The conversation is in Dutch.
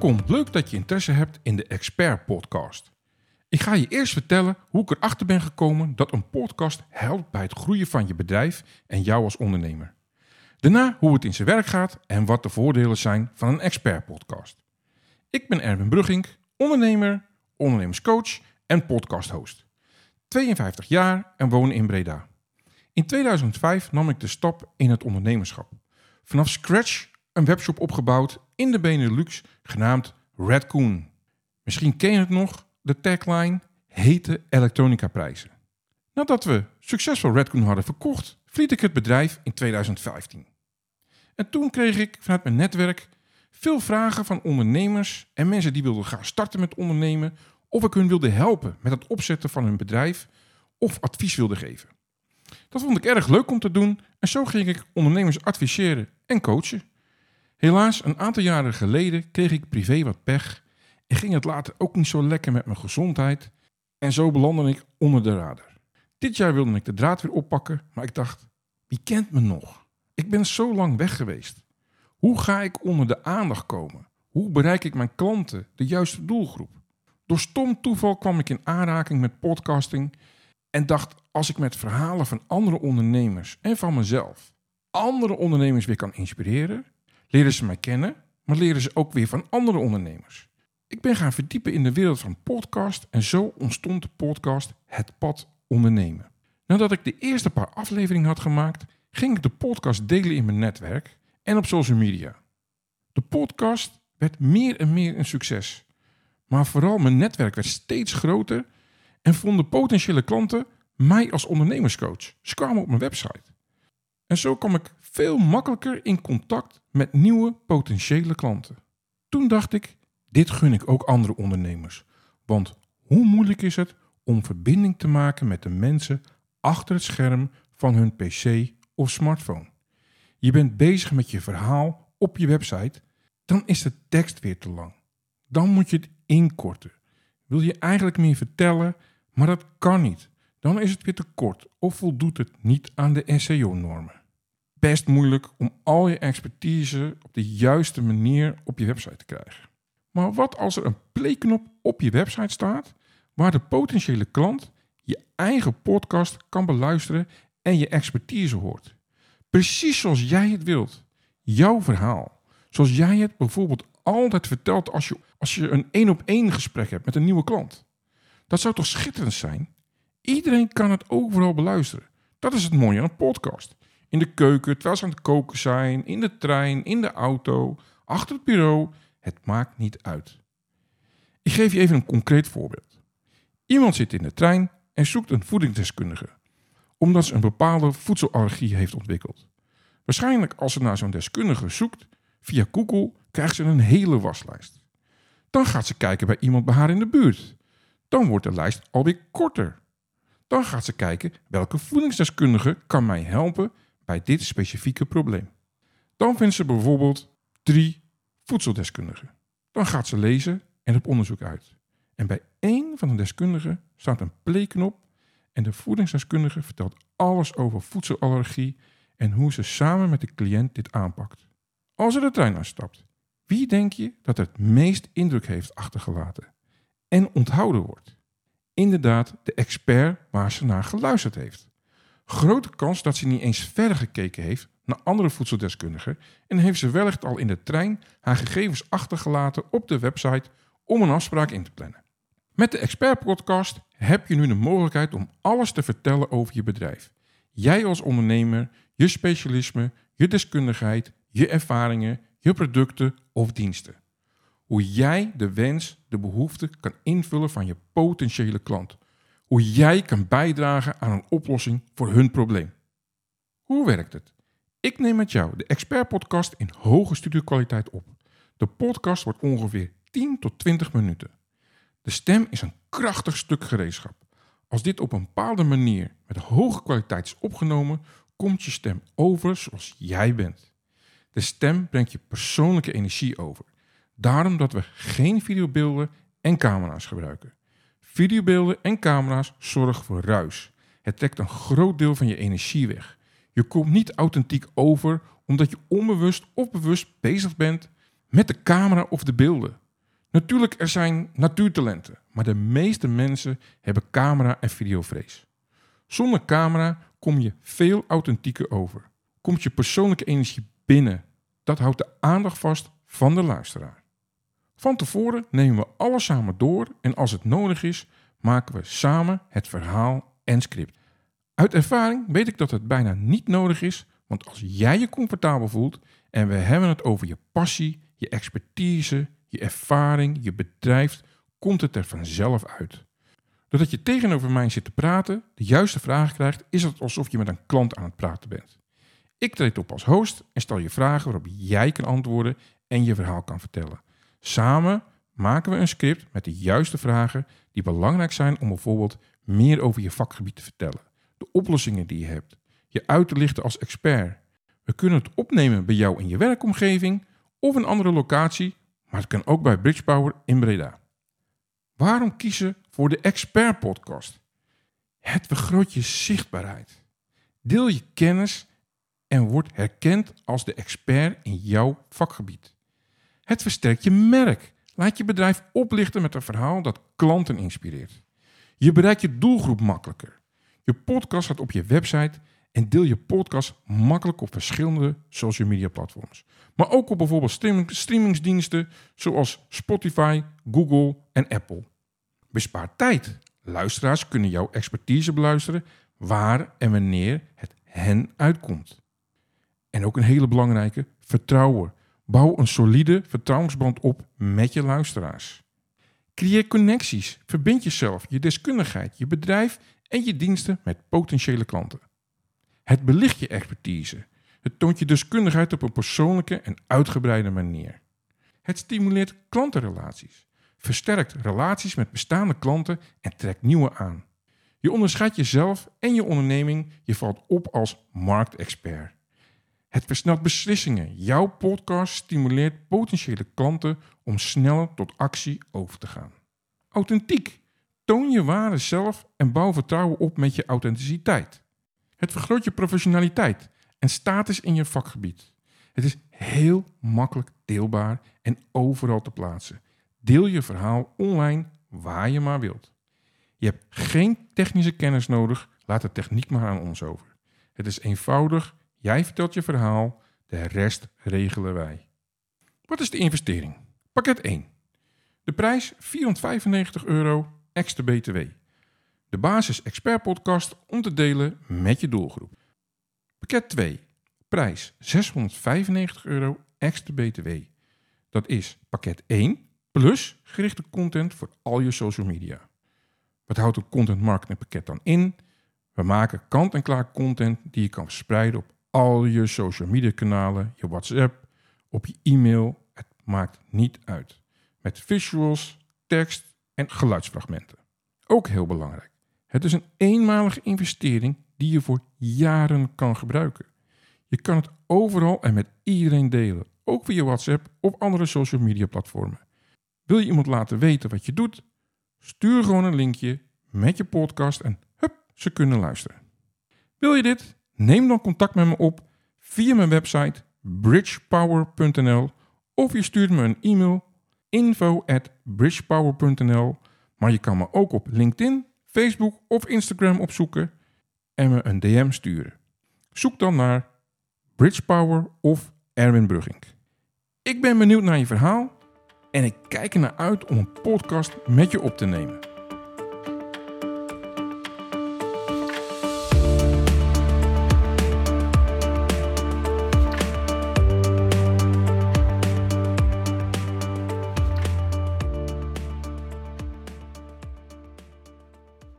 Welkom, leuk dat je interesse hebt in de Expert Podcast. Ik ga je eerst vertellen hoe ik erachter ben gekomen dat een podcast helpt bij het groeien van je bedrijf en jou als ondernemer. Daarna hoe het in zijn werk gaat en wat de voordelen zijn van een Expert Podcast. Ik ben Erwin Brugging, ondernemer, ondernemerscoach en podcasthost. 52 jaar en woon in Breda. In 2005 nam ik de stap in het ondernemerschap. Vanaf scratch een webshop opgebouwd in de Benelux genaamd Redcoon. Misschien ken je het nog, de tagline hete elektronica prijzen. Nadat we succesvol Redcoon hadden verkocht, verliet ik het bedrijf in 2015. En toen kreeg ik vanuit mijn netwerk veel vragen van ondernemers en mensen die wilden gaan starten met ondernemen of ik hun wilde helpen met het opzetten van hun bedrijf of advies wilde geven. Dat vond ik erg leuk om te doen en zo ging ik ondernemers adviseren en coachen. Helaas, een aantal jaren geleden kreeg ik privé wat pech en ging het later ook niet zo lekker met mijn gezondheid en zo belandde ik onder de radar. Dit jaar wilde ik de draad weer oppakken, maar ik dacht, wie kent me nog? Ik ben zo lang weg geweest. Hoe ga ik onder de aandacht komen? Hoe bereik ik mijn klanten, de juiste doelgroep? Door stom toeval kwam ik in aanraking met podcasting en dacht als ik met verhalen van andere ondernemers en van mezelf andere ondernemers weer kan inspireren, leren ze mij kennen, maar leren ze ook weer van andere ondernemers. Ik ben gaan verdiepen in de wereld van podcast en zo ontstond de podcast Het Pad Ondernemen. Nadat ik de eerste paar afleveringen had gemaakt, ging ik de podcast delen in mijn netwerk en op social media. De podcast werd meer en meer een succes. Maar vooral mijn netwerk werd steeds groter en vonden potentiële klanten mij als ondernemerscoach. Ze kwamen op mijn website. En zo kwam ik veel makkelijker in contact met nieuwe potentiële klanten. Toen dacht ik, dit gun ik ook andere ondernemers. Want hoe moeilijk is het om verbinding te maken met de mensen achter het scherm van hun PC of smartphone? Je bent bezig met je verhaal op je website, dan is de tekst weer te lang. Dan moet je het inkorten. Wil je eigenlijk meer vertellen, maar dat kan niet. Dan is het weer te kort of voldoet het niet aan de SEO-normen best moeilijk om al je expertise op de juiste manier op je website te krijgen. Maar wat als er een playknop op je website staat waar de potentiële klant je eigen podcast kan beluisteren en je expertise hoort? Precies zoals jij het wilt. Jouw verhaal. Zoals jij het bijvoorbeeld altijd vertelt als je, als je een één op één gesprek hebt met een nieuwe klant. Dat zou toch schitterend zijn? Iedereen kan het overal beluisteren. Dat is het mooie aan een podcast in de keuken, terwijl ze aan het koken zijn, in de trein, in de auto, achter het bureau. Het maakt niet uit. Ik geef je even een concreet voorbeeld. Iemand zit in de trein en zoekt een voedingsdeskundige, omdat ze een bepaalde voedselallergie heeft ontwikkeld. Waarschijnlijk als ze naar zo'n deskundige zoekt, via Google krijgt ze een hele waslijst. Dan gaat ze kijken bij iemand bij haar in de buurt. Dan wordt de lijst alweer korter. Dan gaat ze kijken welke voedingsdeskundige kan mij helpen bij dit specifieke probleem. Dan vindt ze bijvoorbeeld drie voedseldeskundigen. Dan gaat ze lezen en op onderzoek uit. En bij één van de deskundigen staat een playknop en de voedingsdeskundige vertelt alles over voedselallergie en hoe ze samen met de cliënt dit aanpakt. Als er de trein aanstapt, wie denk je dat het meest indruk heeft achtergelaten en onthouden wordt? Inderdaad, de expert waar ze naar geluisterd heeft grote kans dat ze niet eens verder gekeken heeft naar andere voedseldeskundigen en heeft ze wellicht al in de trein haar gegevens achtergelaten op de website om een afspraak in te plannen. Met de Expert Podcast heb je nu de mogelijkheid om alles te vertellen over je bedrijf. Jij als ondernemer, je specialisme, je deskundigheid, je ervaringen, je producten of diensten. Hoe jij de wens, de behoefte kan invullen van je potentiële klant hoe jij kan bijdragen aan een oplossing voor hun probleem. Hoe werkt het? Ik neem met jou de Expert Podcast in hoge studiokwaliteit op. De podcast wordt ongeveer 10 tot 20 minuten. De stem is een krachtig stuk gereedschap. Als dit op een bepaalde manier met hoge kwaliteit is opgenomen, komt je stem over zoals jij bent. De stem brengt je persoonlijke energie over. Daarom dat we geen videobeelden en camera's gebruiken. Videobeelden en camera's zorgen voor ruis. Het trekt een groot deel van je energie weg. Je komt niet authentiek over omdat je onbewust of bewust bezig bent met de camera of de beelden. Natuurlijk, er zijn natuurtalenten, maar de meeste mensen hebben camera- en videovrees. Zonder camera kom je veel authentieker over. Komt je persoonlijke energie binnen. Dat houdt de aandacht vast van de luisteraar. Van tevoren nemen we alles samen door en als het nodig is, maken we samen het verhaal en script. Uit ervaring weet ik dat het bijna niet nodig is, want als jij je comfortabel voelt en we hebben het over je passie, je expertise, je ervaring, je bedrijf, komt het er vanzelf uit. Doordat je tegenover mij zit te praten, de juiste vragen krijgt, is het alsof je met een klant aan het praten bent. Ik treed op als host en stel je vragen waarop jij kan antwoorden en je verhaal kan vertellen. Samen maken we een script met de juiste vragen die belangrijk zijn om bijvoorbeeld meer over je vakgebied te vertellen, de oplossingen die je hebt, je uit te lichten als expert. We kunnen het opnemen bij jou in je werkomgeving of een andere locatie, maar het kan ook bij Bridgepower in Breda. Waarom kiezen voor de Expert Podcast? Het vergroot je zichtbaarheid. Deel je kennis en word herkend als de expert in jouw vakgebied. Het versterkt je merk. Laat je bedrijf oplichten met een verhaal dat klanten inspireert. Je bereikt je doelgroep makkelijker. Je podcast gaat op je website en deel je podcast makkelijk op verschillende social media platforms. Maar ook op bijvoorbeeld streaming, streamingsdiensten zoals Spotify, Google en Apple. Bespaar tijd. Luisteraars kunnen jouw expertise beluisteren waar en wanneer het hen uitkomt. En ook een hele belangrijke, vertrouwen. Bouw een solide vertrouwensband op met je luisteraars. Creëer connecties. Verbind jezelf, je deskundigheid, je bedrijf en je diensten met potentiële klanten. Het belicht je expertise. Het toont je deskundigheid op een persoonlijke en uitgebreide manier. Het stimuleert klantenrelaties, versterkt relaties met bestaande klanten en trekt nieuwe aan. Je onderscheidt jezelf en je onderneming, je valt op als marktexpert. Het versnelt beslissingen. Jouw podcast stimuleert potentiële klanten om sneller tot actie over te gaan. Authentiek. Toon je ware zelf en bouw vertrouwen op met je authenticiteit. Het vergroot je professionaliteit en status in je vakgebied. Het is heel makkelijk deelbaar en overal te plaatsen. Deel je verhaal online waar je maar wilt. Je hebt geen technische kennis nodig, laat de techniek maar aan ons over. Het is eenvoudig, jij vertelt je verhaal, de rest regelen wij. Wat is de investering? Pakket 1. De prijs 495 euro extra BTW. De basis expert podcast om te delen met je doelgroep. Pakket 2. Prijs 695 euro extra BTW. Dat is pakket 1 plus gerichte content voor al je social media. Wat houdt een content marketing pakket dan in? We maken kant-en-klaar content die je kan verspreiden op al je social media kanalen, je WhatsApp, op je e-mail. Het maakt niet uit. Met visuals, tekst en geluidsfragmenten. Ook heel belangrijk. Het is een eenmalige investering die je voor jaren kan gebruiken. Je kan het overal en met iedereen delen, ook via WhatsApp of andere social media platformen. Wil je iemand laten weten wat je doet? Stuur gewoon een linkje met je podcast en hup, ze kunnen luisteren. Wil je dit? Neem dan contact met me op via mijn website bridgepower.nl of je stuurt me een e-mail info at bridgepower.nl maar je kan me ook op LinkedIn, Facebook of Instagram opzoeken en me een DM sturen. Zoek dan naar Bridgepower of Erwin Brugging. Ik ben benieuwd naar je verhaal en ik kijk er naar uit om een podcast met je op te nemen.